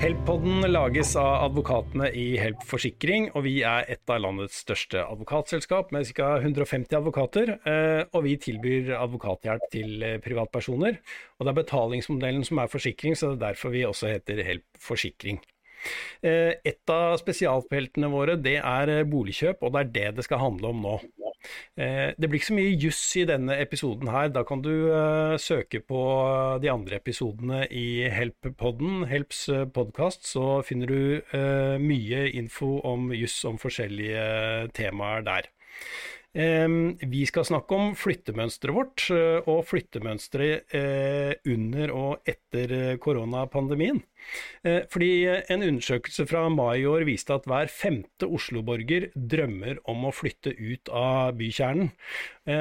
Help-podden lages av advokatene i Help Forsikring, og vi er et av landets største advokatselskap med ca. 150 advokater. eh, Og vi tilbyr advokathjelp til eh, privatpersoner. Og det er betalingsmodellen som er forsikring, så det er derfor vi også heter Help Forsikring. Eh, Et av spesialfeltene våre det er boligkjøp, og det er det det skal handle om nå. Eh, Det blir ikke så mye juss i denne episoden her. Da kan du eh, søke på de andre episodene i Help-podden, Helps podkast, så finner du eh, mye info om juss om forskjellige temaer der. Vi skal snakke om flyttemønsteret vårt, eh, og flyttemønsteret eh, under og etter eh, koronapandemien. Fordi en undersøkelse fra mai i år viste at hver femte Oslo-borger drømmer om å flytte ut av bykjernen.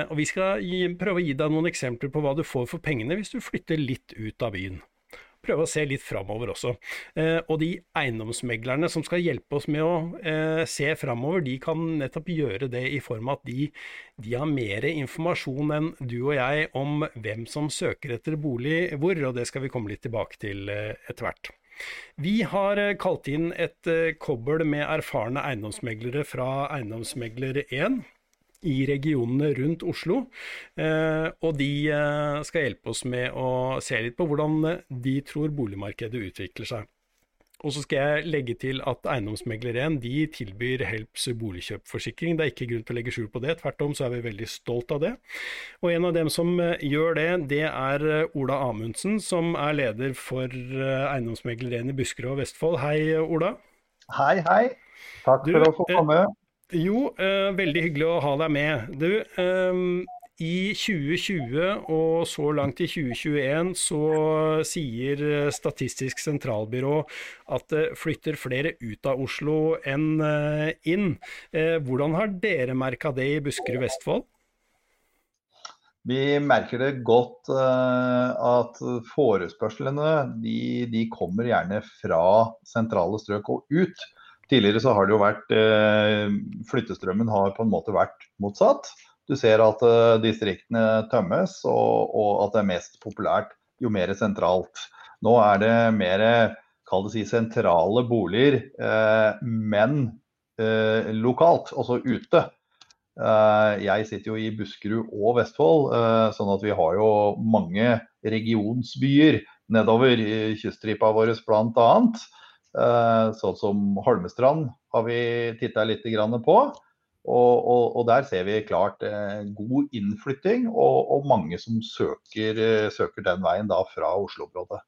Og vi skal prøve å gi deg noen eksempler på hva du får for pengene hvis du flytter litt ut av byen. Prøve å se litt framover også. Eh, og de eiendomsmeglerne som skal hjelpe oss med å eh, se framover, de kan nettopp gjøre det i form av at de, de har mer informasjon enn du og jeg om hvem som søker etter bolig hvor, og det skal vi komme litt tilbake til eh, etter hvert. Vi har kalt inn et kobbel med erfarne eiendomsmeglere fra Eiendomsmegler1 i regionene rundt Oslo. Eh, og de eh, skal hjelpe oss med å se litt på hvordan eh, de tror boligmarkedet utvikler seg. Og så skal jeg legge til at Eiendomsmegler1 de tilbyr Helps boligkjøpforsikring. Det er ikke grunn til å legge skjul på det, tvert om så er vi veldig stolt av det. Og en av dem som gjør det, det er Ola Amundsen, som er leder for eh, Eiendomsmegler1 i Buskerud og Vestfold. Hei, Ola. Hei, hei. Takk Du, for å få komme. Jo, eh, veldig hyggelig å ha deg med. Du, eh, i 2020 og så langt i 2021 så sier eh, Statistisk sentralbyrå at det flytter flere ut av Oslo enn eh, inn. Eh, hvordan har dere merka det i Buskerud Vestfold? Vi merker det godt eh, at forespørslene de, de kommer gjerne fra sentrale strøk og ut. Tidligere så har det jo vært eh, Flyttestrømmen har på en måte vært motsatt. Du ser at eh, distriktene tømmes, og, og at det er mest populært jo mer sentralt. Nå er det mer kall det si, sentrale boliger, eh, men lokalt, altså ute. Jeg sitter jo i Buskerud og Vestfold, sånn at vi har jo mange regionsbyer nedover i kyststripa vår bl.a. Sånn som Holmestrand har vi titta litt på. Og, og, og der ser vi klart eh, god innflytting, og, og mange som søker, eh, søker den veien da fra Oslo-området.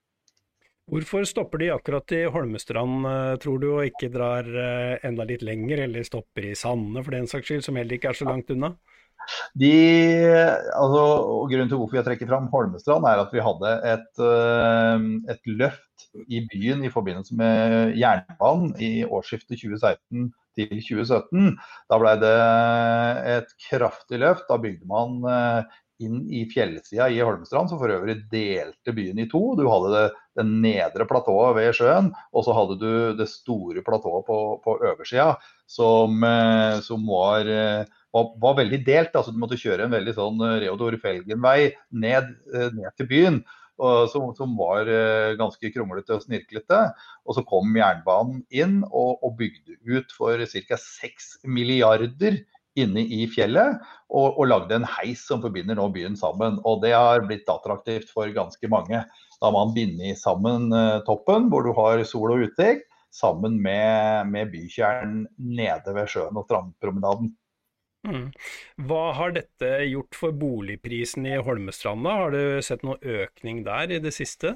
Hvorfor stopper de akkurat i Holmestrand, eh, tror du, og ikke drar eh, enda litt lenger, eller stopper i Sande for den saks skyld, som heller ikke er så langt unna? De, altså, og Grunnen til hvorfor jeg trekker fram Holmestrand, er at vi hadde et, eh, et løft i byen i forbindelse med jernbanen i årsskiftet 2016 til 2017. Da ble det et kraftig løft. Da bygde man eh, inn i fjellsida i Holmstrand, som for øvrig delte byen i to. Du hadde det, det nedre platået ved sjøen, og så hadde du det store platået på, på oversida, som, eh, som var eh, var, var veldig delt. altså Du måtte kjøre en veldig sånn eh, Reodor Felgen-vei ned, ned til byen. Som, som var ganske kronglete og snirklete. Og så kom jernbanen inn og, og bygde ut for ca. 6 milliarder inne i fjellet. Og, og lagde en heis som forbinder nå byen sammen. Og det har blitt attraktivt for ganske mange. Da har man bindet sammen eh, toppen, hvor du har sol og utsikt, sammen med, med bykjernen nede ved sjøen og strandpromenaden. Mm. Hva har dette gjort for boligprisen i Holmestranda? Har du sett noen økning der i det siste?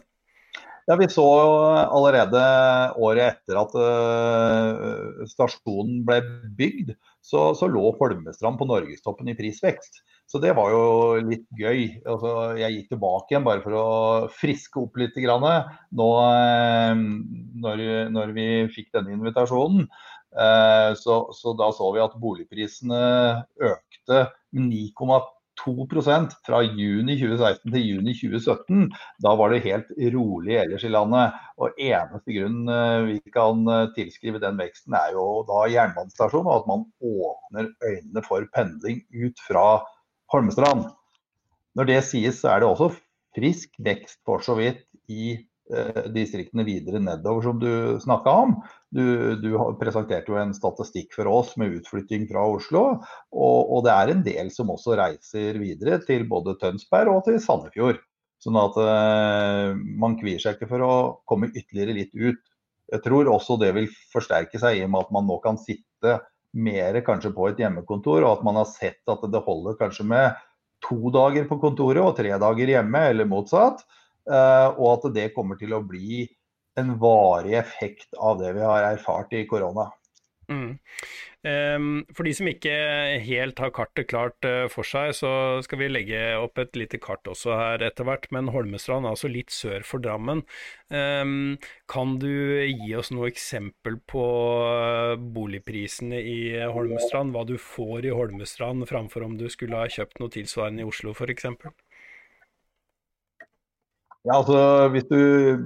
Ja, Vi så allerede året etter at uh, stasjonen ble bygd, så, så, lå Holmestrand på norgestoppen i prisvekst. Så det var jo litt gøy. Altså, jeg gikk tilbake igjen bare for å friske opp litt. Grann, nå uh, når, når, vi fikk denne invitasjonen. Uh, så, så, da så vi at boligprisene økte med 9,2% fra juni 2016 til juni 2017. Da var det helt rolig ellers i landet. Og eneste grunn vi kan tilskrive den veksten, er jo da jernbanestasjonen, og at man åpner øynene for pendling ut fra Holmestrand. Når det sies, så er det også frisk vekst for så vidt i eh, distriktene videre nedover, som du snakka om. Du, du, presenterte jo en statistikk for oss med utflytting fra Oslo. Og, og, det er en del som også reiser videre til både Tønsberg og til Sandefjord. Sånn at eh, man kvier seg ikke for å komme ytterligere litt ut. Jeg tror også det vil forsterke seg i og med at man nå kan sitte mer kanskje på et hjemmekontor, og at man har sett at det holder kanskje med to dager på kontoret og tre dager hjemme, eller motsatt. Eh, og at det kommer til å bli en varig effekt av det vi har erfart i korona. Mm. For de som ikke helt har kartet klart eh, for seg, så skal vi legge opp et lite kart også her etter hvert. Men Holmestrand, altså litt sør for Drammen. Kan du gi oss noe eksempel på eh, boligprisene i Holmestrand? Hva du får i Holmestrand framfor om du skulle ha kjøpt noe tilsvarende i Oslo f.eks.? Ja, altså Hvis du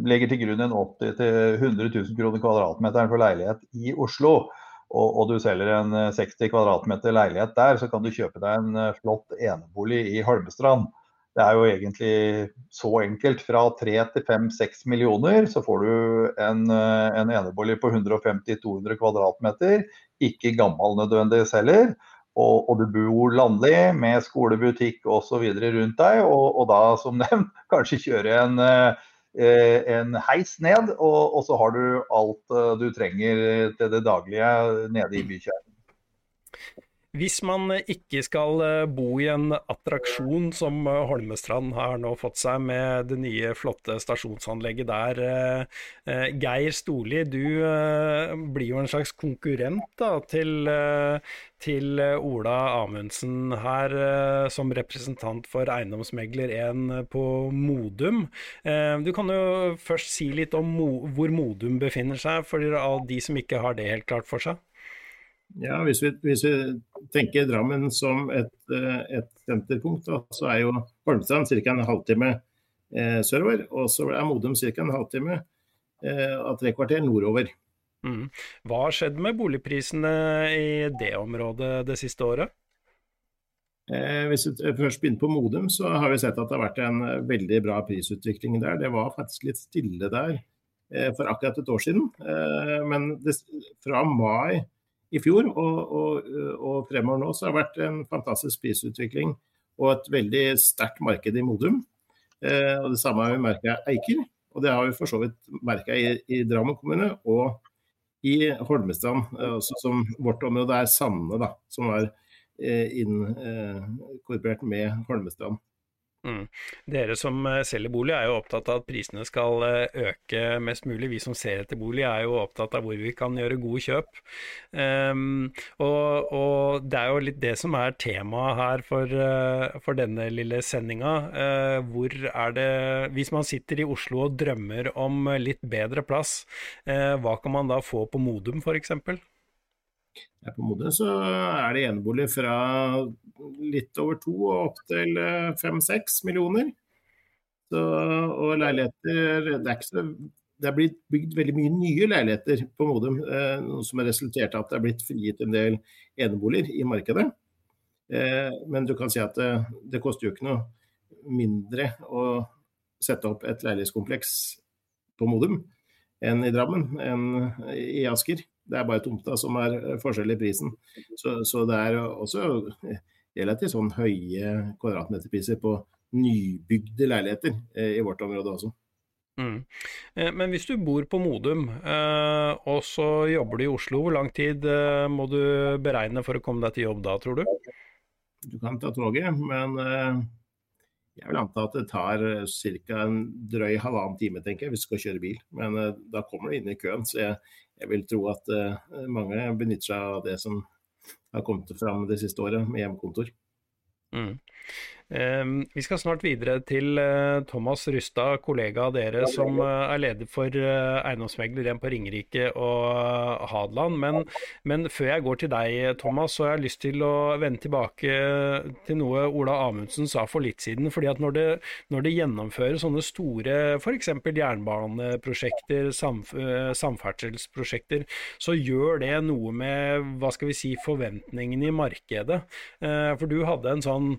legger til grunn en 80 000-100 000 kroner kvadratmeteren for leilighet i Oslo, og, og, du selger en 60 kvm kvadratmeter leilighet der, så kan du kjøpe deg en eh, flott enebolig i Holmestrand. Det er jo egentlig så enkelt. Fra 3 til 5-6 millioner så får du en, eh, en enebolig på 150-200 kvadratmeter. Ikke gammel nødvendigvis heller. Og, og, du bor landlig med skolebutikk osv. rundt deg. Og, og da som nevnt kanskje kjøre en Eh, en heis ned, og, og, så har du alt eh, du trenger til det daglige nede i bykjernen. Hvis man ikke skal eh, bo i en attraksjon som eh, Holmestrand har nå fått seg med det nye, flotte stasjonsanlegget der. Eh, Geir Storli, du blir jo en slags konkurrent da, til, til Ola Amundsen her som representant for Eiendomsmegler 1 på Modum. Du kan jo først si litt om hvor Modum befinner seg, for de som ikke har det helt klart for seg. Ja, hvis vi, hvis vi, tenker Drammen som et, eh, et senterpunkt, da, så er jo Holmestrand ca. en halvtime eh, sørover. Og så er Modum ca. en halvtime eh, av tre kvarter nordover. Mm. Hva har skjedd med boligprisene i det området det siste året? Eh, hvis vi først begynner på Modum, så har vi sett at det har vært en veldig bra prisutvikling der. Det var faktisk litt stille der eh, for akkurat et år siden. Eh, men det, fra mai i fjor og, og, og, fremover nå, så har det vært en fantastisk prisutvikling og et veldig sterkt marked i Modum. Eh, og Det samme har vi merka Eiker, og det har vi for så vidt merka i, i, Drammen kommune og i Holmestrand, eh, som vårt område er Sande, da, som er eh, inkorporert med Holmestrand. Mm. Dere som eh, selger bolig er jo opptatt av at prisene skal eh, øke mest mulig. Vi som ser etter bolig er jo opptatt av hvor vi kan gjøre gode kjøp. Um, og, og, det er jo litt det som er temaet her for, uh, for denne lille sendinga. Uh, hvor er det Hvis man sitter i Oslo og drømmer om litt bedre plass, uh, hva kan man da få på Modum f.eks.? På Modum så er det enebolig fra litt over to og opp til eh, fem-seks millioner. Så, og leiligheter Det er så det er blitt bygd veldig mye nye leiligheter på Modum, eh, noe som har resultert i at det er blitt frigitt en del eneboliger i markedet. Eh, men du kan si at det, det, koster jo ikke noe mindre å sette opp et leilighetskompleks på Modum enn i Drammen, enn i Asker. Det er bare tomta som er eh, forskjell i prisen. Så, så, det er også relativt sånn høye kvadratmeterpriser på nybygde leiligheter eh, i vårt område også. Mm. Eh, men hvis du bor på Modum, og så jobber du i Oslo, hvor lang tid må du beregne for å komme deg til jobb da, tror du? Du kan ta toget, men jeg vil anta at det tar ca. en drøy halvannen time tenker jeg, hvis du skal kjøre bil. Men da kommer du inn i køen, så jeg, jeg vil tro at uh, mange benytter seg av det som har kommet fram det siste året med hjemmekontor. Mm. Ehm, vi skal snart videre til eh, Thomas Rustad, kollega av dere, som eh, er leder for uh, eiendomsmegler på Ringerike og Hadeland. Men, men, før jeg går til deg, Thomas, så har jeg lyst til å vende tilbake til noe Ola Amundsen sa for litt siden. fordi at når det, når det gjennomføres sånne store f.eks. jernbaneprosjekter, samf samferdselsprosjekter, så gjør det noe med hva skal vi si, forventningene i markedet. For du hadde en sånn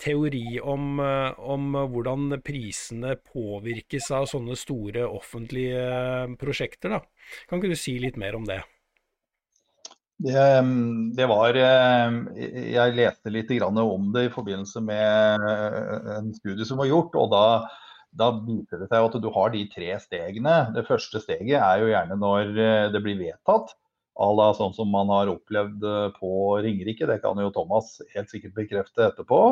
teori om, om, hvordan prisene påvirkes av sånne store offentlige prosjekter. Da. Kan ikke du si litt mer om det? Det, det var Jeg leste litt om det i forbindelse med en studie som var gjort. og da da viser det seg at du har de tre stegene. Det første steget er jo gjerne når det blir vedtatt à sånn som man har opplevd eh, på Ringerike. Det kan jo Thomas helt sikkert bekrefte etterpå.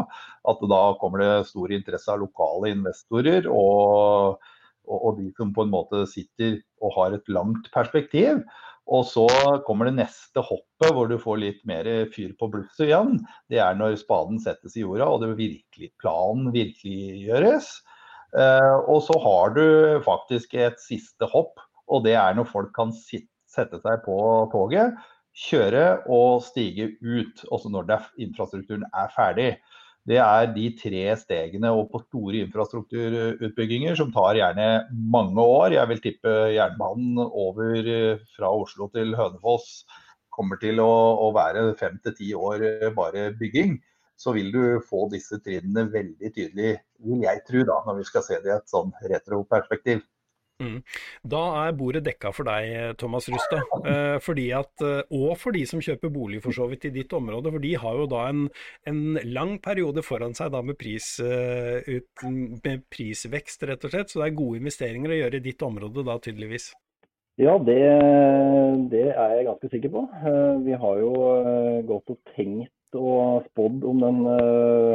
At da kommer det stor interesse av lokale investorer og, og, og, de som på en måte sitter og har et langt perspektiv. Og så kommer det neste hoppet hvor du får litt mer fyr på blusset igjen. Det er når spaden settes i jorda og det virkelig, planen virkeliggjøres. Eh, og så har du faktisk et siste hopp, og det er når folk kan sitte sette seg på toget, kjøre og stige ut. Også når er, infrastrukturen er ferdig. Det er de tre stegene og på store infrastrukturutbygginger som tar gjerne mange år. Jeg vil tippe jernbanen over eh, fra Oslo til Hønefoss kommer til å, å være fem til ti år eh, bare bygging. Så vil du få disse trinnene veldig tydelig, vil jeg tro, da, når vi skal se det i et sånn retroperspektiv. Mm. Da er bordet dekka for deg, Thomas Rustad. Eh, fordi at, eh, og for de som kjøper bolig for så vidt i ditt område, for de har jo da en, en lang periode foran seg da med, pris, ut, med, prisvekst, rett og slett. Så det er gode investeringer å gjøre i ditt område da, tydeligvis. Ja, det, det er jeg ganske sikker på. Vi har jo gått og tenkt og spådd om denne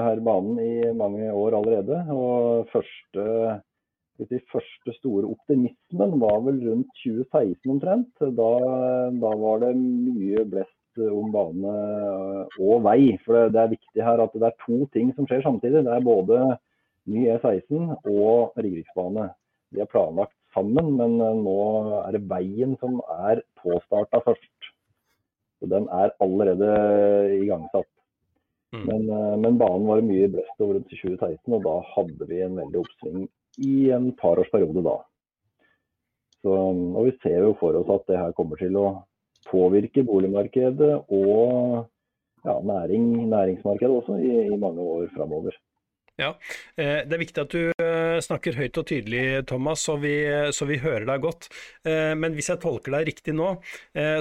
her banen i mange år allerede. Og første de første store optimismen var vel rundt 2016 omtrent. Da, da var det mye blest om bane og vei. For det, er viktig her at det er to ting som skjer samtidig. Det er både ny E16 og Ringeriksbane. De er planlagt sammen, men nå er det veien som er påstarta først. Så den er allerede igangsatt. Mm. Men, men, banen var mye blest over rundt 2016, og da hadde vi en veldig oppsving i en parårsperiode da. Så, og vi ser jo for oss at det her kommer til å påvirke boligmarkedet og ja, næring, næringsmarkedet også i, i mange år framover. Ja, eh, Det er viktig at du eh, snakker høyt og tydelig, Thomas, så vi, så vi, hører deg godt. Eh, men hvis jeg tolker deg riktig nå,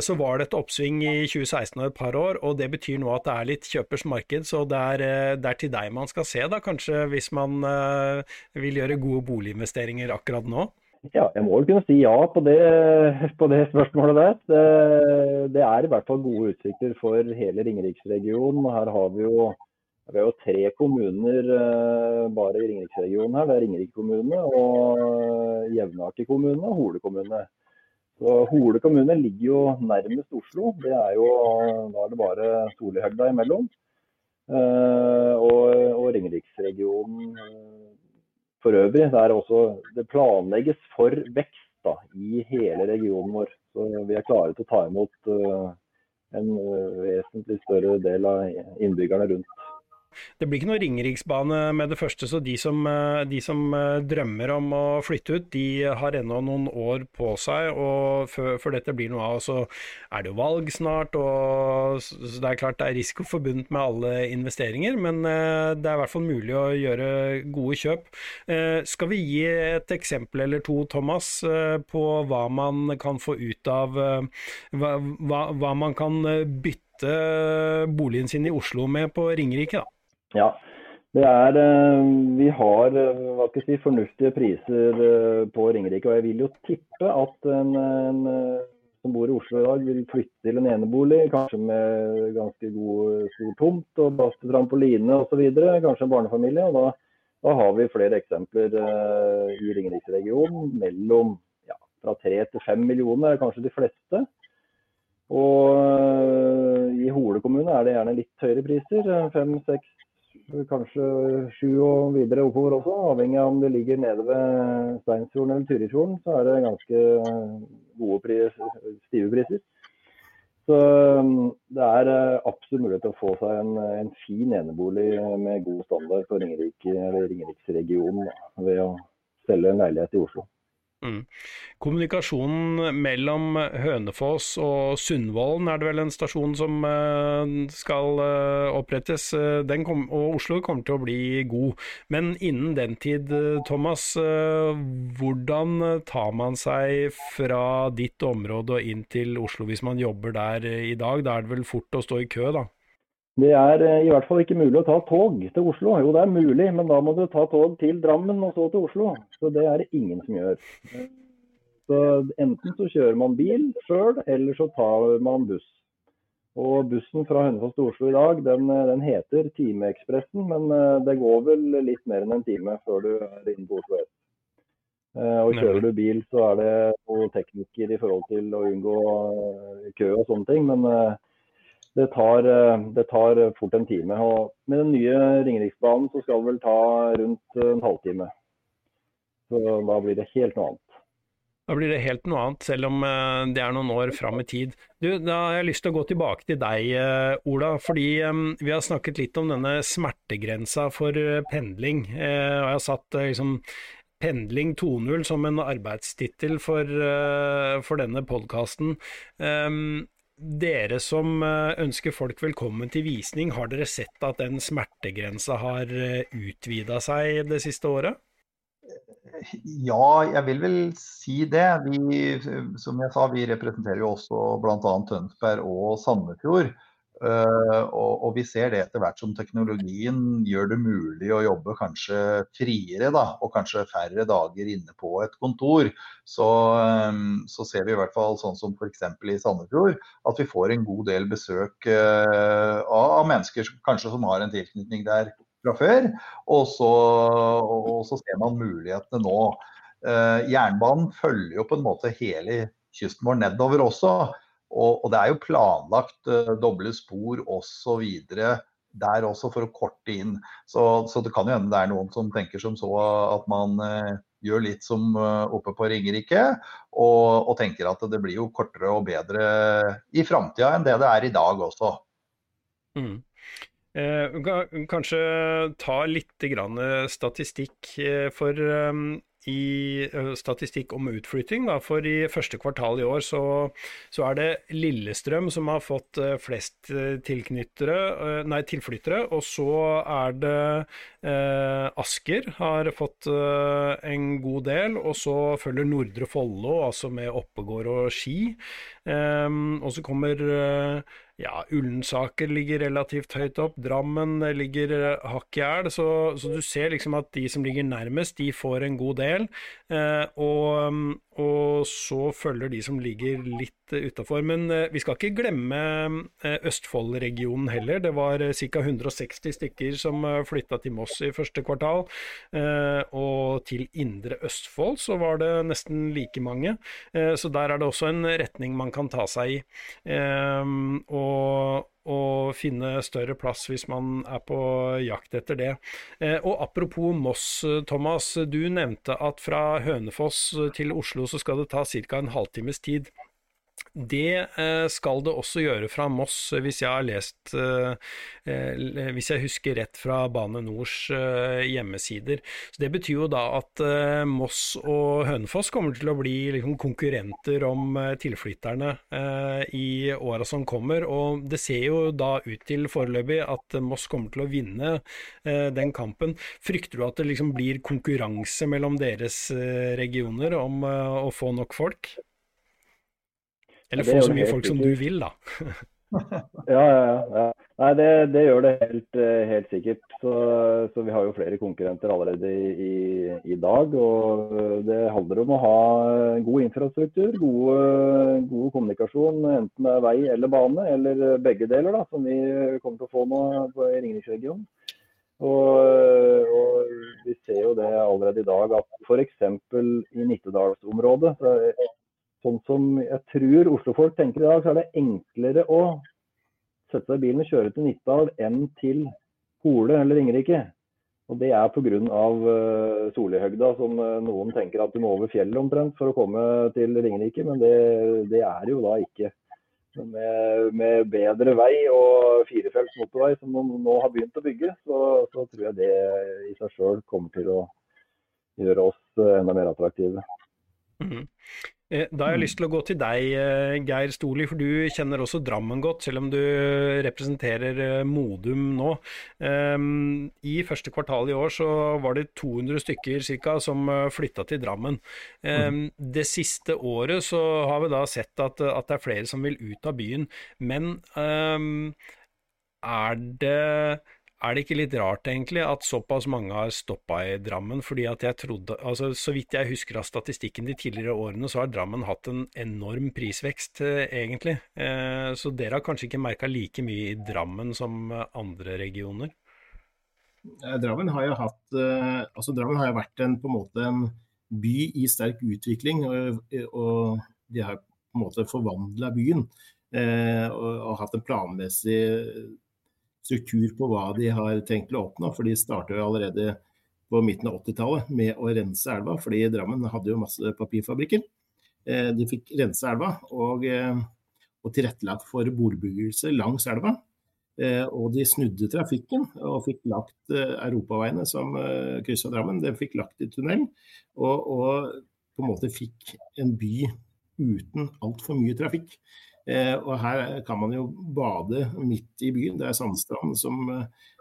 så var det et oppsving i 2016 og et par år, og det betyr nå at det er litt kjøpers marked, så det er, det er til deg man skal se, da kanskje, hvis man vil gjøre gode boliginvesteringer akkurat nå? Ja, jeg må vel kunne si ja på det, på det spørsmålet der. Det, det, er i hvert fall gode utsikter for hele Ringeriksregionen. Her har vi jo vi har jo tre kommuner uh, bare i Ringeriksregionen her. Det er Ringerike kommune, og uh, Jevnaker kommune og Hole kommune. Så Hole kommune ligger jo nærmest Oslo. Det er jo, Da er det bare Solihøgda imellom. Uh, og, og Ringeriksregionen for øvrig. Det, også, det planlegges for vekst da, i hele regionen vår. Så vi er klare til å ta imot en vesentlig større del av innbyggerne rundt. Det blir ikke noe Ringeriksbane med det første, så de som, eh, de som, eh, drømmer om å flytte ut, de har ennå noen år på seg og før, før, dette blir noe av. Så er det jo valg snart, og det er klart det er risiko forbundet med alle investeringer, men eh, det er i hvert fall mulig å gjøre gode kjøp. Skal vi gi et eksempel eller to, Thomas, på hva man kan få ut av hva, hva, hva man kan bytte boligen sin i Oslo med på Ringerike? da? Ja, det er, eh, vi har eh, hva skal jeg si, fornuftige priser eh, på Ringerike. Og jeg vil jo tippe at en, en som bor i Oslo i dag, vil flytte til en enebolig, kanskje med ganske god stor tomt og plass til trampoline osv. Kanskje en barnefamilie. og da, da, har vi flere eksempler i Ringeriksregionen. Mellom ja, fra tre til fem millioner er kanskje de fleste. Og i Hole kommune er det gjerne litt høyere priser. Fem, seks, kanskje sju og videre oppover også. Avhengig av om det ligger nede ved Steinsfjorden eller Turifjorden, så er det ganske gode pris, stive priser. Så um, det er uh, absolutt mulighet til å få seg en, en fin enebolig med god standard på Ringerike, Ringeriksregionen ved å selge en leilighet i Oslo. Mm. Kommunikasjonen mellom Hønefoss og Sundvolden er det vel en stasjon som uh, skal uh, opprettes. Den kom, og Oslo kommer til å bli god. Men innen den tid, Thomas, hvordan tar man seg fra ditt område og inn til Oslo hvis man jobber der i dag? Da er det vel fort å stå i kø, da? Det er i hvert fall ikke mulig å ta tog til Oslo. Jo, det er mulig, men da må du ta tog til Drammen og så til Oslo. Så det er det ingen som gjør. Så Enten så kjører man bil sjøl, eller så tar man buss. Og Bussen fra Hønefoss til Oslo i dag, den, den heter Timeekspressen, men eh, det går vel litt mer enn en time før du er inne på Oslo S. Eh, og Kjører du bil, så er det noen teknikker i forhold til å unngå eh, kø og sånne ting. Men det tar, det tar, fort en time. Og med den nye Ringeriksbanen så skal det vel ta rundt en halvtime. Så da blir det helt noe annet. Da blir det helt noe annet, selv om eh, det er noen år fram i tid. Du, da har jeg lyst til å gå tilbake til deg, eh, Ola. Fordi vi har snakket litt om denne smertegrensa for pendling. Og jeg har satt liksom Pendling 2.0 som en arbeidstittel for, for denne podkasten. Dere som ønsker folk velkommen til visning, har dere sett at den smertegrensa har utvida seg det siste året? Ja, jeg vil vel si det. Vi, som jeg sa, vi representerer jo også bl.a. Tønsberg og Sandefjord. Uh, og, og, vi ser det etter hvert som teknologien gjør det mulig å jobbe kanskje friere, da, og kanskje færre dager inne på et kontor. Så, um, så ser vi i hvert fall sånn som f.eks. i Sandefjord, at vi får en god del besøk uh, av, mennesker kanskje som har en tilknytning der fra før. Og så, og så ser man mulighetene nå. Eh, jernbanen følger jo på en måte hele kysten vår nedover også. Og, og det er jo planlagt uh, doble spor osv. der også for å korte inn. Så, så, det kan jo hende det er noen som tenker som så at man uh, gjør litt som uh, oppe på Ringerike, og, og, tenker at det blir jo kortere og bedre i framtida enn det det er i dag også. Mm. Eh, kanskje ta litt statistikk eh, for i statistikk om utflytting. Da. For i første kvartal i år så, så, er det Lillestrøm som har fått flest nei, tilflyttere. Og så er det eh, Asker har fått eh, en god del. Og så følger Nordre Follo, altså med Oppegård og Ski. Eh, og så kommer ja, Ullensaker ligger relativt høyt opp. Drammen ligger eh, hakk i hæl. Så, så, du ser liksom at de som ligger nærmest, de får en god del. Eh, og, og, så følger de som ligger litt utafor. Men eh, vi skal ikke glemme eh, Østfold-regionen heller. Det var eh, ca. 160 stykker som eh, flytta til Moss i første kvartal. og til Indre Østfold så var det nesten like mange. så der er det også en retning man kan ta seg i. og og, og, finne større plass hvis man er på jakt etter det. Eh, og Apropos Moss, Thomas. Du nevnte at fra Hønefoss til Oslo så skal det ta ca. en halvtimes tid. Det eh, skal det også gjøre fra Moss, hvis jeg har lest eh, Hvis jeg husker rett fra Bane Nors eh, hjemmesider. Så Det betyr jo da at Moss og Hønefoss kommer til å bli liksom, konkurrenter om tilflytterne i åra som kommer. Og det ser jo da ut til foreløpig at Moss kommer til å vinne den kampen. Frykter du at det liksom blir konkurranse mellom deres regioner om å få nok folk? Eller få så mye folk som du vil, da. ja, ja, ja. Nei, det, det gjør det helt, eh, helt sikkert. Så, så, vi har jo flere konkurrenter allerede i, i, i, dag. Og det handler om å ha god infrastruktur, gode, god kommunikasjon, enten det er vei eller bane, eller begge deler, da, som vi kommer til å få nå på Ringeriksregionen. Og, og, vi ser jo det allerede i dag at f.eks. i Nittedalsområdet sånn som jeg tror Oslo-folk tenker i dag, så er det enklere å sette seg i bilen og kjøre til Nittedal enn til Hole eller Ringerike. Og Det er pga. Uh, Solihøgda, som uh, noen tenker at du må over fjellet omtrent for å komme til Ringerike, men det, det er jo da ikke. Med, med, bedre vei og firefelts motorvei som de nå har begynt å bygge, så, så tror jeg det i seg sjøl kommer til å gjøre oss uh, enda mer attraktive. Mm. Eh, da har jeg lyst til å gå til deg, eh, Geir Stoli, for du kjenner også Drammen godt, selv om du representerer eh, Modum nå. Ehm, I første kvartal i år så var det 200 stykker cirka, som flytta til Drammen. Ehm, det siste året så har vi da sett at, at det er flere som vil ut av byen. Men um, er det er det ikke litt rart egentlig at såpass mange har stoppa i Drammen? fordi at jeg trodde, altså Så vidt jeg husker av statistikken de tidligere årene, så har Drammen hatt en enorm prisvekst, eh, egentlig. Eh, så dere har kanskje ikke merka like mye i Drammen som andre regioner? Drammen har jo hatt, eh, altså Drammen har jo vært en, på en måte en by i sterk utvikling. Og, og de har på en måte forvandla byen. Og, og hatt en planmessig struktur på hva de har tenkt å oppnå. For de starta allerede på midten av 80-tallet med å rense elva, fordi Drammen hadde jo masse papirfabrikker. Eh, de fikk rense elva og, eh, og tilrettelagt for boligbyggelse langs elva. Eh, og de snudde trafikken og fikk lagt europaveiene som kryssa Drammen, de fikk lagt i tunnel. Og, og på en måte fikk en by uten altfor mye trafikk. Eh, og her kan man jo bade midt i byen. Det er sandstrand som,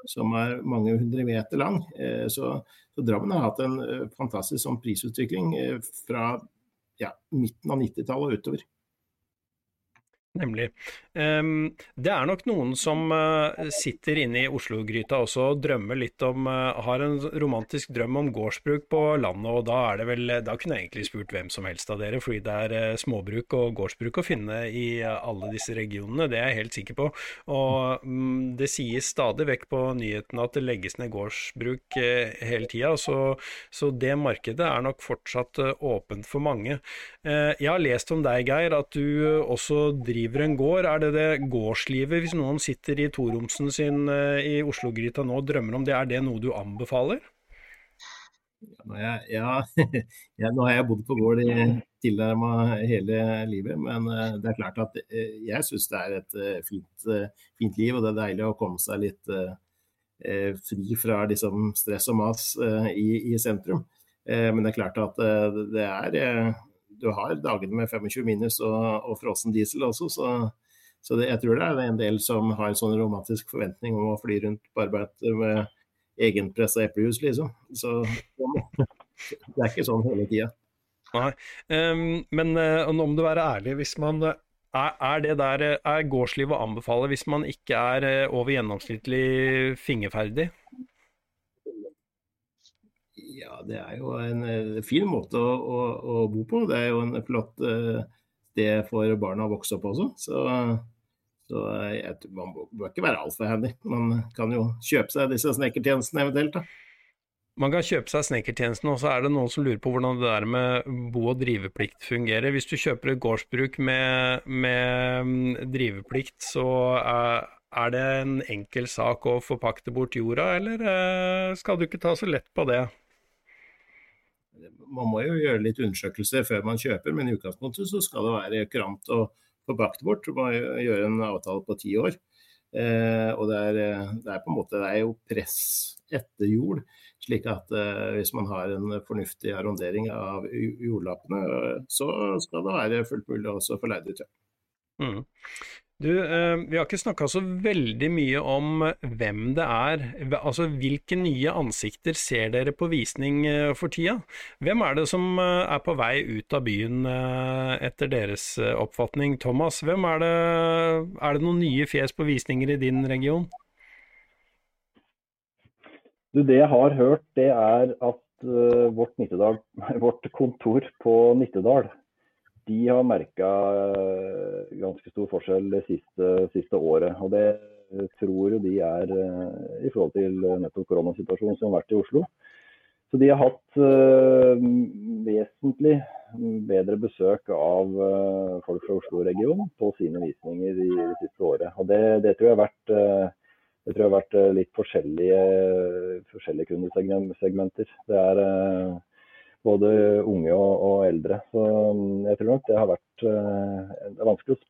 som er mange hundre meter lang. Eh, så, så, Drammen har hatt en eh, fantastisk sånn prisutvikling fra ja, midten av 90-tallet og utover. Nemlig. Det er nok noen som uh, sitter inne i Oslo-gryta også og drømmer litt om uh, Har en romantisk drøm om gårdsbruk på landet, og da er det vel Da kunne jeg egentlig spurt hvem som helst av dere, fordi det er småbruk og gårdsbruk å finne i alle disse regionene, det er jeg helt sikker på. Og um, det sies stadig vekk på nyhetene at det legges ned gårdsbruk hele tida, så, så, det markedet er nok fortsatt åpent for mange. jeg har lest om deg, Geir, at du også driver driver en gård. Er det det gårdslivet, hvis noen sitter i toromsen sin eh, i Oslo-gryta nå og drømmer om det, er det noe du anbefaler? Ja, ja, ja, nå har jeg bodd på gård i tilnærma hele livet, men eh, det er klart at eh, jeg syns det er et fint, fint, liv. Og det er deilig å komme seg litt fri fra liksom, stress og mas i, i, sentrum. Men det er klart at det er du har dagene med 25 minus og, og frossen diesel også, så, så det, jeg tror det er en del som har en sånn romantisk forventning om å fly rundt på arbeid med egenpressa eplejus, liksom. Så det er ikke sånn hele tida. Nei, um, men uh, om du er ærlig, hvis man er, er, det der er gårdslivet å anbefale hvis man ikke er over gjennomsnittlig fingerferdig? Ja, det er jo en uh, fin måte å, å, å, bo på. Det er jo en flott uh, sted for barna å vokse opp også. Så, så jeg, man bør ikke være altfor handy. Man kan jo kjøpe seg disse snekkertjenestene eventuelt. da. Man kan kjøpe seg snekkertjenesten, og så er det noen som lurer på hvordan det der med bo- og driveplikt fungerer. Hvis du kjøper et gårdsbruk med, med mm, driveplikt, så er, er, det en enkel sak å forpakte bort jorda, eller skal du ikke ta så lett på det? Man må jo gjøre litt undersøkelser før man kjøper, men i utgangspunktet så skal det være kurant få bakt bort. Man må gjøre en avtale på ti år. Eh, og det er, det er, på en måte det er jo press etter jord, slik at eh, hvis man har en fornuftig arrondering av jordlappene, så skal det være fullt mulig også å få leid ut. Ja. Mm. Du, eh, vi har ikke snakka så veldig mye om hvem det er. Altså hvilke nye ansikter ser dere på visning eh, for tida? Hvem er det som eh, er på vei ut av byen etter deres oppfatning? Thomas, hvem er det, er det noen nye fjes på visninger i din region? Du, det jeg har hørt, det er at vårt, vårt kontor på Nittedal de har merka ganske stor forskjell det siste, siste, året. Og det tror jo de er eh, i forhold til nettopp koronasituasjonen som har vært i Oslo. Så de har hatt uh, vesentlig bedre besøk av uh, folk fra Oslo-regionen på sine visninger i det siste året. Og det, det tror jeg har vært, uh, jeg har vært litt forskjellige, forskjellige kundesegmenter. Det er både unge og, og, eldre. Så mm, jeg tror nok det har vært eh, Det er vanskelig å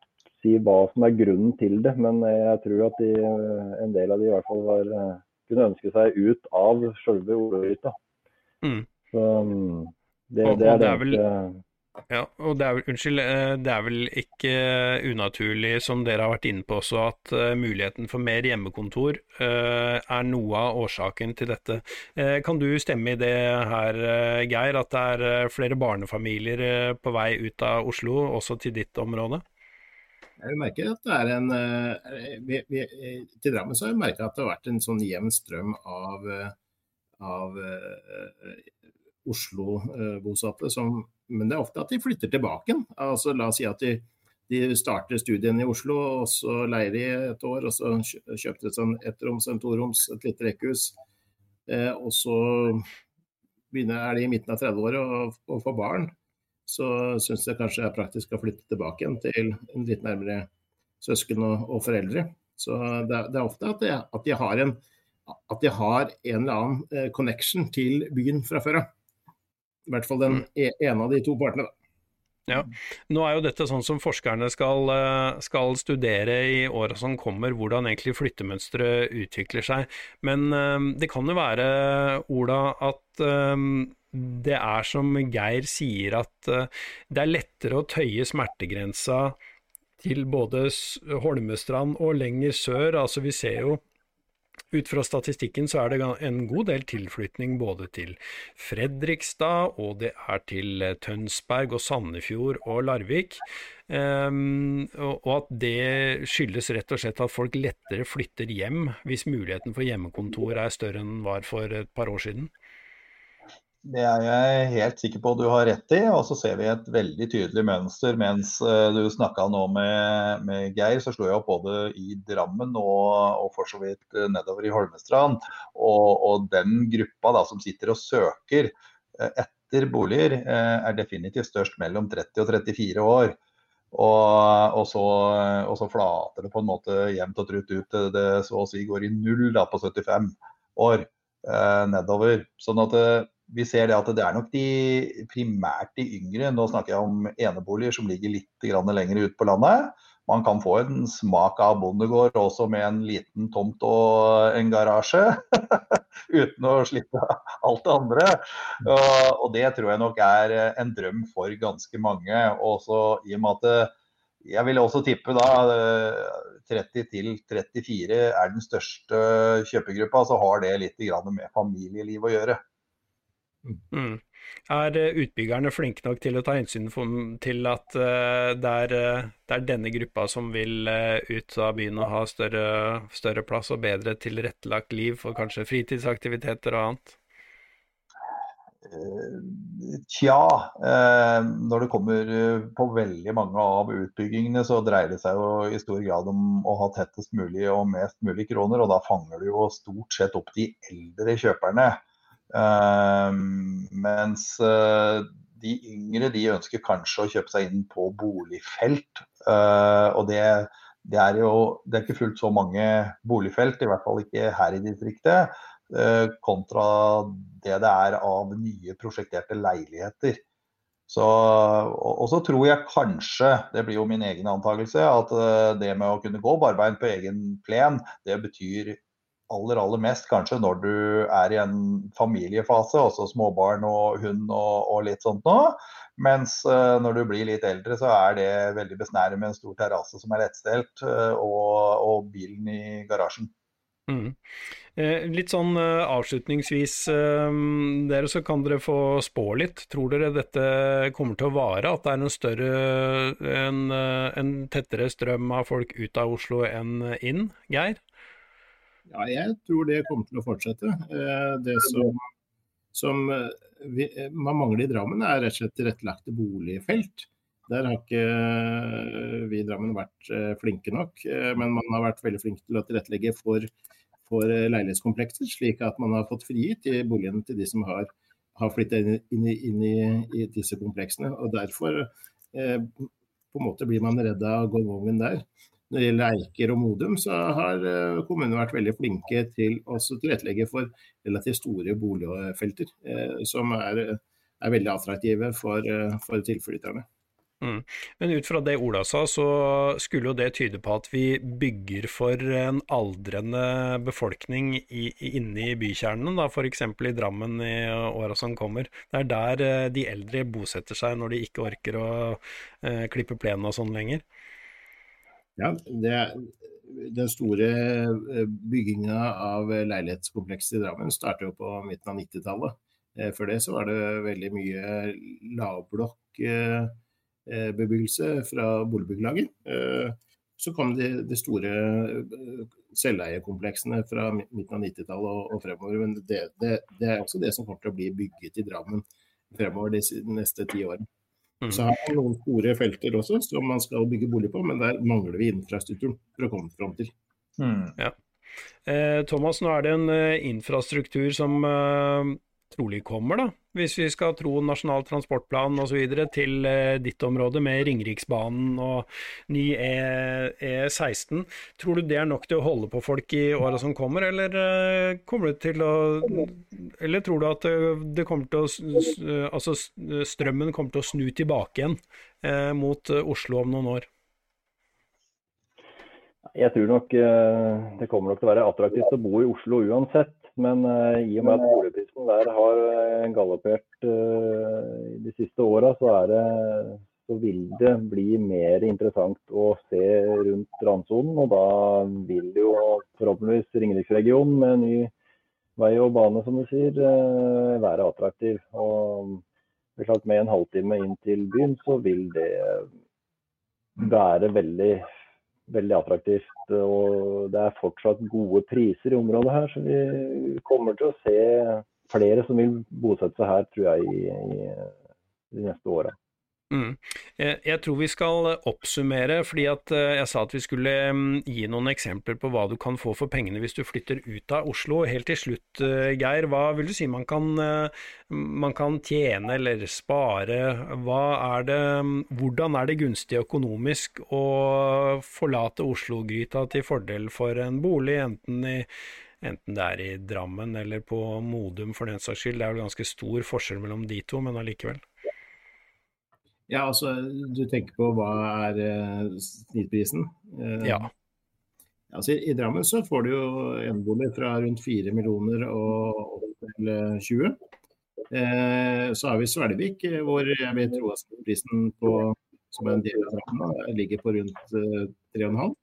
si hva som er grunnen til det, men jeg tror at de, en del av de i hvert fall var, eh, kunne ønske seg ut av selve Olehytta. Mm. Så mm, det, det, er det, vel... Ja, og det er, unnskyld, eh, det er vel ikke unaturlig, som dere har vært inne på også, at uh, muligheten for mer hjemmekontor uh, er noe av årsaken til dette. Kan du stemme i det her, Geir, at det er flere barnefamilier på vei ut av Oslo, også til ditt område? Jeg merker at det er en vi, vi, Til Drammen så har jeg merka at det har vært en sånn jevn strøm av, av Oslo-bosatte som men det er ofte at de flytter tilbake. Altså, la oss si at de, de starter studien i Oslo, og så leier de et år, og så kjøpte de et sånn ettroms, en toroms, et lite rekkehus. Eh, og så begynner, er de i midten av 30-året og, og får barn. Så syns jeg kanskje det er praktisk å flytte tilbake igjen til en litt nærmere søsken og, og foreldre. Så det det er ofte at de, at de, har en at de har en eller annen eh, connection til byen fra før av. I hvert fall den mm. e, ene av de to partene, da. Ja, Nå er jo dette sånn som forskerne skal, eh, skal studere i åra som kommer, hvordan egentlig flyttemønsteret utvikler seg. Men um, det kan jo være, Ola, at um, det er som Geir sier, at det er lettere å tøye smertegrensa til både Holmestrand og lenger sør. Altså Vi ser jo ut fra statistikken så er det en god del tilflytning både til Fredrikstad, og det er til eh, Tønsberg og Sandefjord og Larvik. Um, og at det skyldes rett og slett at folk lettere flytter hjem hvis muligheten for hjemmekontor er større enn den var for et par år siden. Det er jeg helt sikker på du har rett i. Og så ser vi et veldig tydelig mønster. Mens eh, du snakka nå med, med, Geir, så slo jeg opp både i Drammen og, og for så vidt eh, nedover i Holmestrand. Og, og den gruppa da, som sitter og søker eh, etter boliger, er definitivt størst mellom 30 og 34 år. Og, og, så, og, så, flater det på en måte jevnt og trutt ut. Det så å si går i null da på 75 år nedover. Sånn at vi ser det at det er nok de primært de yngre. Nå snakker jeg om eneboliger som ligger litt lenger ut på landet. Man kan få en smak av bondegård også med en liten tomt og en garasje. Uten å slippe alt det andre. Og det tror jeg nok er en drøm for ganske mange. Også i og med at jeg vil også tippe da 30 til 34 er den største kjøpegruppa, så har det litt med familieliv å gjøre. Mm. Er eh, utbyggerne flinke nok til å ta hensyn til at uh, det, er, uh, det, er, denne gruppa som vil ut av byen og ha større, større, plass og bedre tilrettelagt liv for kanskje fritidsaktiviteter og annet? Tja, når det kommer på veldig mange av utbyggingene, så dreier det seg jo i stor grad om å ha tettest mulig og mest mulig kroner. Og da fanger du jo stort sett opp de eldre kjøperne. Ehm, mens eh, de yngre de ønsker kanskje å kjøpe seg inn på boligfelt. Eh, og det, det, er jo det er ikke fullt så mange boligfelt, i hvert fall ikke her i distriktet, eh, kontra det det er av nye prosjekterte leiligheter. Så, og, så tror jeg kanskje, det blir jo min egen antakelse, at det med å kunne gå barbeint på egen plen, det betyr aller, aller mest kanskje når du er i en familiefase, også småbarn og hund og, og litt sånt nå. Mens uh, når du blir litt eldre, så er det veldig besnærende med en stor terrasse som er lettstelt, uh, og, og, bilen i garasjen. Mm. Eh, litt sånn uh, avslutningsvis, dere så kan dere få spå litt. Tror dere dette kommer til å vare? At det er en større, en, en tettere strøm av folk ut av Oslo enn inn? Geir? Ja, jeg tror det kommer til å fortsette. Eh, det som, som eh, vi, man mangler i Drammen, er rett og slett tilrettelagte boligfelt. Der har ikke eh, vi i Drammen vært flinke nok, men man har vært veldig flink til å tilrettelegge for, for leilighetskomplekser, slik at man har fått frigitt boligene til de som har, har flytta inn, inn, inn i, disse kompleksene. og Derfor eh, på en måte blir man redd av gongongen der. Når det gjelder Eiker og Modum, så har eh, kommunene vært veldig flinke til å tilrettelegge for relativt store boligfelter, eh, som er, er veldig attraktive for, eh, for tilflytterne. Mm. Men ut fra det Ola sa, så skulle jo det tyde på at vi bygger for en aldrende befolkning i, inne i bykjernene, da, f.eks. i Drammen i åra som kommer. Det er der de eldre bosetter seg når de ikke orker å eh, klippe plenen og sånn lenger. Ja, det, den store eh, bygginga av leilighetskomplekset i Drammen startet jo på midten av 90-tallet. Eh, før det så var det veldig mye lavblokk Eh, fra boligbyggelaget. Så kom de, de store selveiekompleksene fra midten av 90-tallet og, fremover. Men det, det, det, er også det som kommer til å bli bygget i Drammen fremover de, neste ti årene. Mm. Så har man noen store felter også som man skal bygge bolig på, men der mangler vi infrastrukturen for å komme fram til. Mm. Ja. Eh, Thomas, nå er det en eh, infrastruktur som uh, trolig kommer, da, hvis vi skal tro Nasjonal transportplan osv., til eh, ditt område med Ringeriksbanen og ny E16. E tror du det er nok til å holde på folk i åra som kommer, eller, eh, kommer til å, eller tror du at det kommer til å, altså strømmen kommer til å snu tilbake igjen eh, mot Oslo om noen år? Jeg tror nok det kommer nok til å være attraktivt å bo i Oslo uansett. Men uh, i og med at boligprisen der har uh, galoppert uh, de siste åra, så, så, vil det bli mer interessant å se rundt randsonen. Og da vil jo forhåpentligvis Ringeriksregionen med ny vei og bane, som du sier, være attraktiv. Og med en halvtime inn til byen, så vil det være veldig veldig attraktivt. Og det er fortsatt gode priser i området her, så vi kommer til å se flere som vil bosette seg her, tror jeg, i, i de neste åra. Mm. Jeg tror vi skal oppsummere, fordi at eh, jeg sa at vi skulle mm, gi noen eksempler på hva du kan få for pengene hvis du flytter ut av Oslo. Helt til slutt, eh, Geir, hva vil du si man kan, eh, man kan tjene eller spare? Er det, mm, hvordan er det gunstig økonomisk å forlate Oslo-gryta til fordel for en bolig, enten i Enten det er i Drammen eller på Modum for den saks skyld. Det er jo ganske stor forskjell mellom de to, men allikevel. Ja, altså du tenker på hva er uh, snittprisen? Eh, ja. Altså, I Drammen så får du jo enebolig fra rundt 4 millioner og til 20. Eh, så har vi Svelvik, hvor jeg vil tro at prisen på, som er en del av Drammen ligger på rundt eh, 3,5.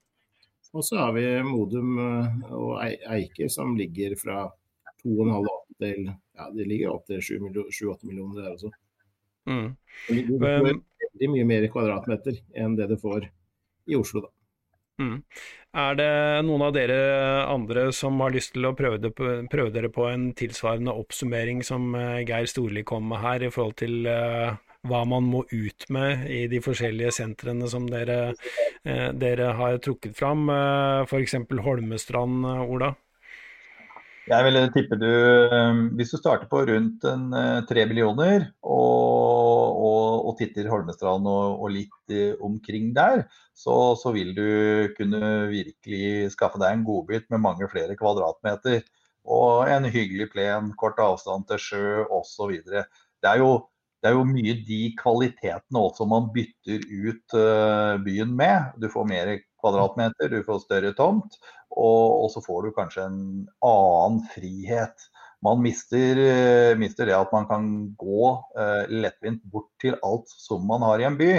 Og så har vi Modum og Eike som ligger fra 2,5 opp til ja, de ligger opp til 7-8 millioner der også. Mm. Du får veldig mye mer kvadratmeter enn det du får i Oslo, da. Mm. Er det noen av dere andre som har lyst til å prøve, det, prøve dere på en tilsvarende oppsummering som uh, Geir Storli kom med her, i forhold til uh, hva man må ut med i de forskjellige sentrene som dere, uh, dere har trukket fram, uh, f.eks. Holmestrand, Ola? Jeg ville tippe du, Hvis du starter på rundt tre millioner og, og, og, titter Holmestrand og, og litt omkring der, så, så, vil du kunne virkelig skaffe deg en godbit med mange flere kvadratmeter. Og en hyggelig plen, kort avstand til sjø osv. Det, er det er jo mye de kvalitetene også man bytter ut byen med. Du får mer kvadratmeter, du får større tomt. Og, og, så får du kanskje en annen frihet. Man mister, eh, mister det at man kan gå uh, lettvint bort til alt som man har i en by.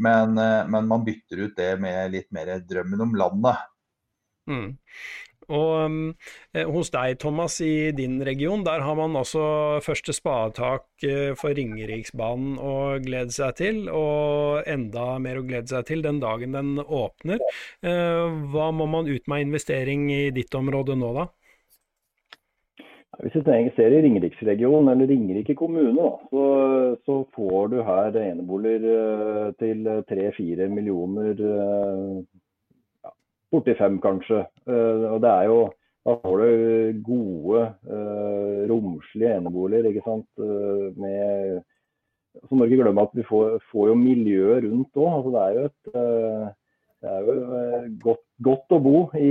Men, uh, men man bytter ut det med litt mer drømmen om landet. Mm. Og um, hos deg, Thomas, i din region, der har man også første spadetak uh, for Ringeriksbanen å glede seg til, og enda mer å glede seg til den dagen den åpner. Uh, hva må man ut med investering i ditt område nå, da? Hvis du ser i Ringeriksregionen eller Ringerike kommune, så, så, får du her eneboliger til tre-fire millioner borti fem, kanskje. Eh, og det er jo da får du gode, romslige eneboliger. ikke sant? Med, så må du ikke glemme at vi får, får jo miljøet rundt òg. Altså, det er jo, et, det er jo godt, godt, å bo i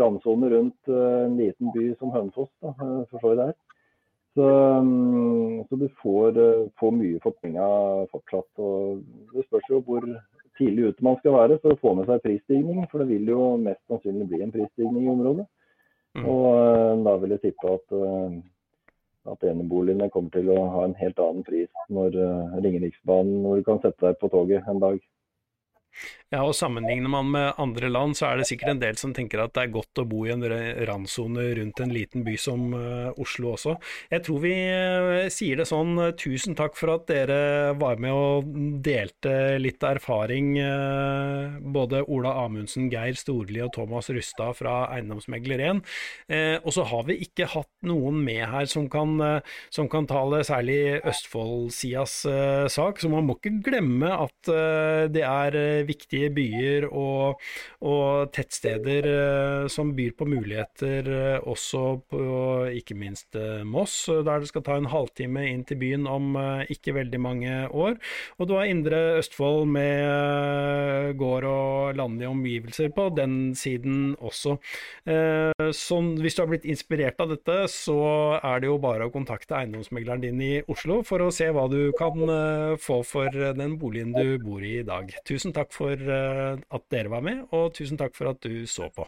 randsonen rundt en liten by som Hønefoss. Da, forstår jeg der. Så, mm, så du får, får, mye for penga fortsatt. og Det spørs jo hvor tidlig ute man skal være for å få med seg prisstigning. For det vil jo mest sannsynlig bli en prisstigning i området. Mm. Og da vil jeg tippe at, at eneboligene kommer til å ha en helt annen pris når Ringeriksbanen, hvor du kan sette deg på toget en dag. Ja, og Sammenligner man med andre land, så er det sikkert en del som tenker at det er godt å bo i en randsone rundt en liten by som uh, Oslo også. Jeg tror vi uh, sier det sånn, uh, tusen takk for at dere var med og delte litt erfaring. både Ola Amundsen, Geir Storli og Thomas Rustad fra Eiendomsmegler 1. og så har vi ikke hatt noen med her som kan, som kan tale særlig Østfold-sidas sak, så man må ikke glemme at det er viktige byer og, og tettsteder eh, som byr på muligheter, eh, også på ikke minst eh, Moss, der det skal ta en halvtime inn til byen om ikke veldig mange år. Og du har Indre Østfold med gård og landlige omgivelser på den siden også. Så hvis du har blitt inspirert av dette, så er det jo bare å kontakte eiendomsmegleren din i Oslo for å se hva du kan få for den boligen du bor i i dag. Tusen takk for Eh, at dere var med, og tusen takk for at du så på.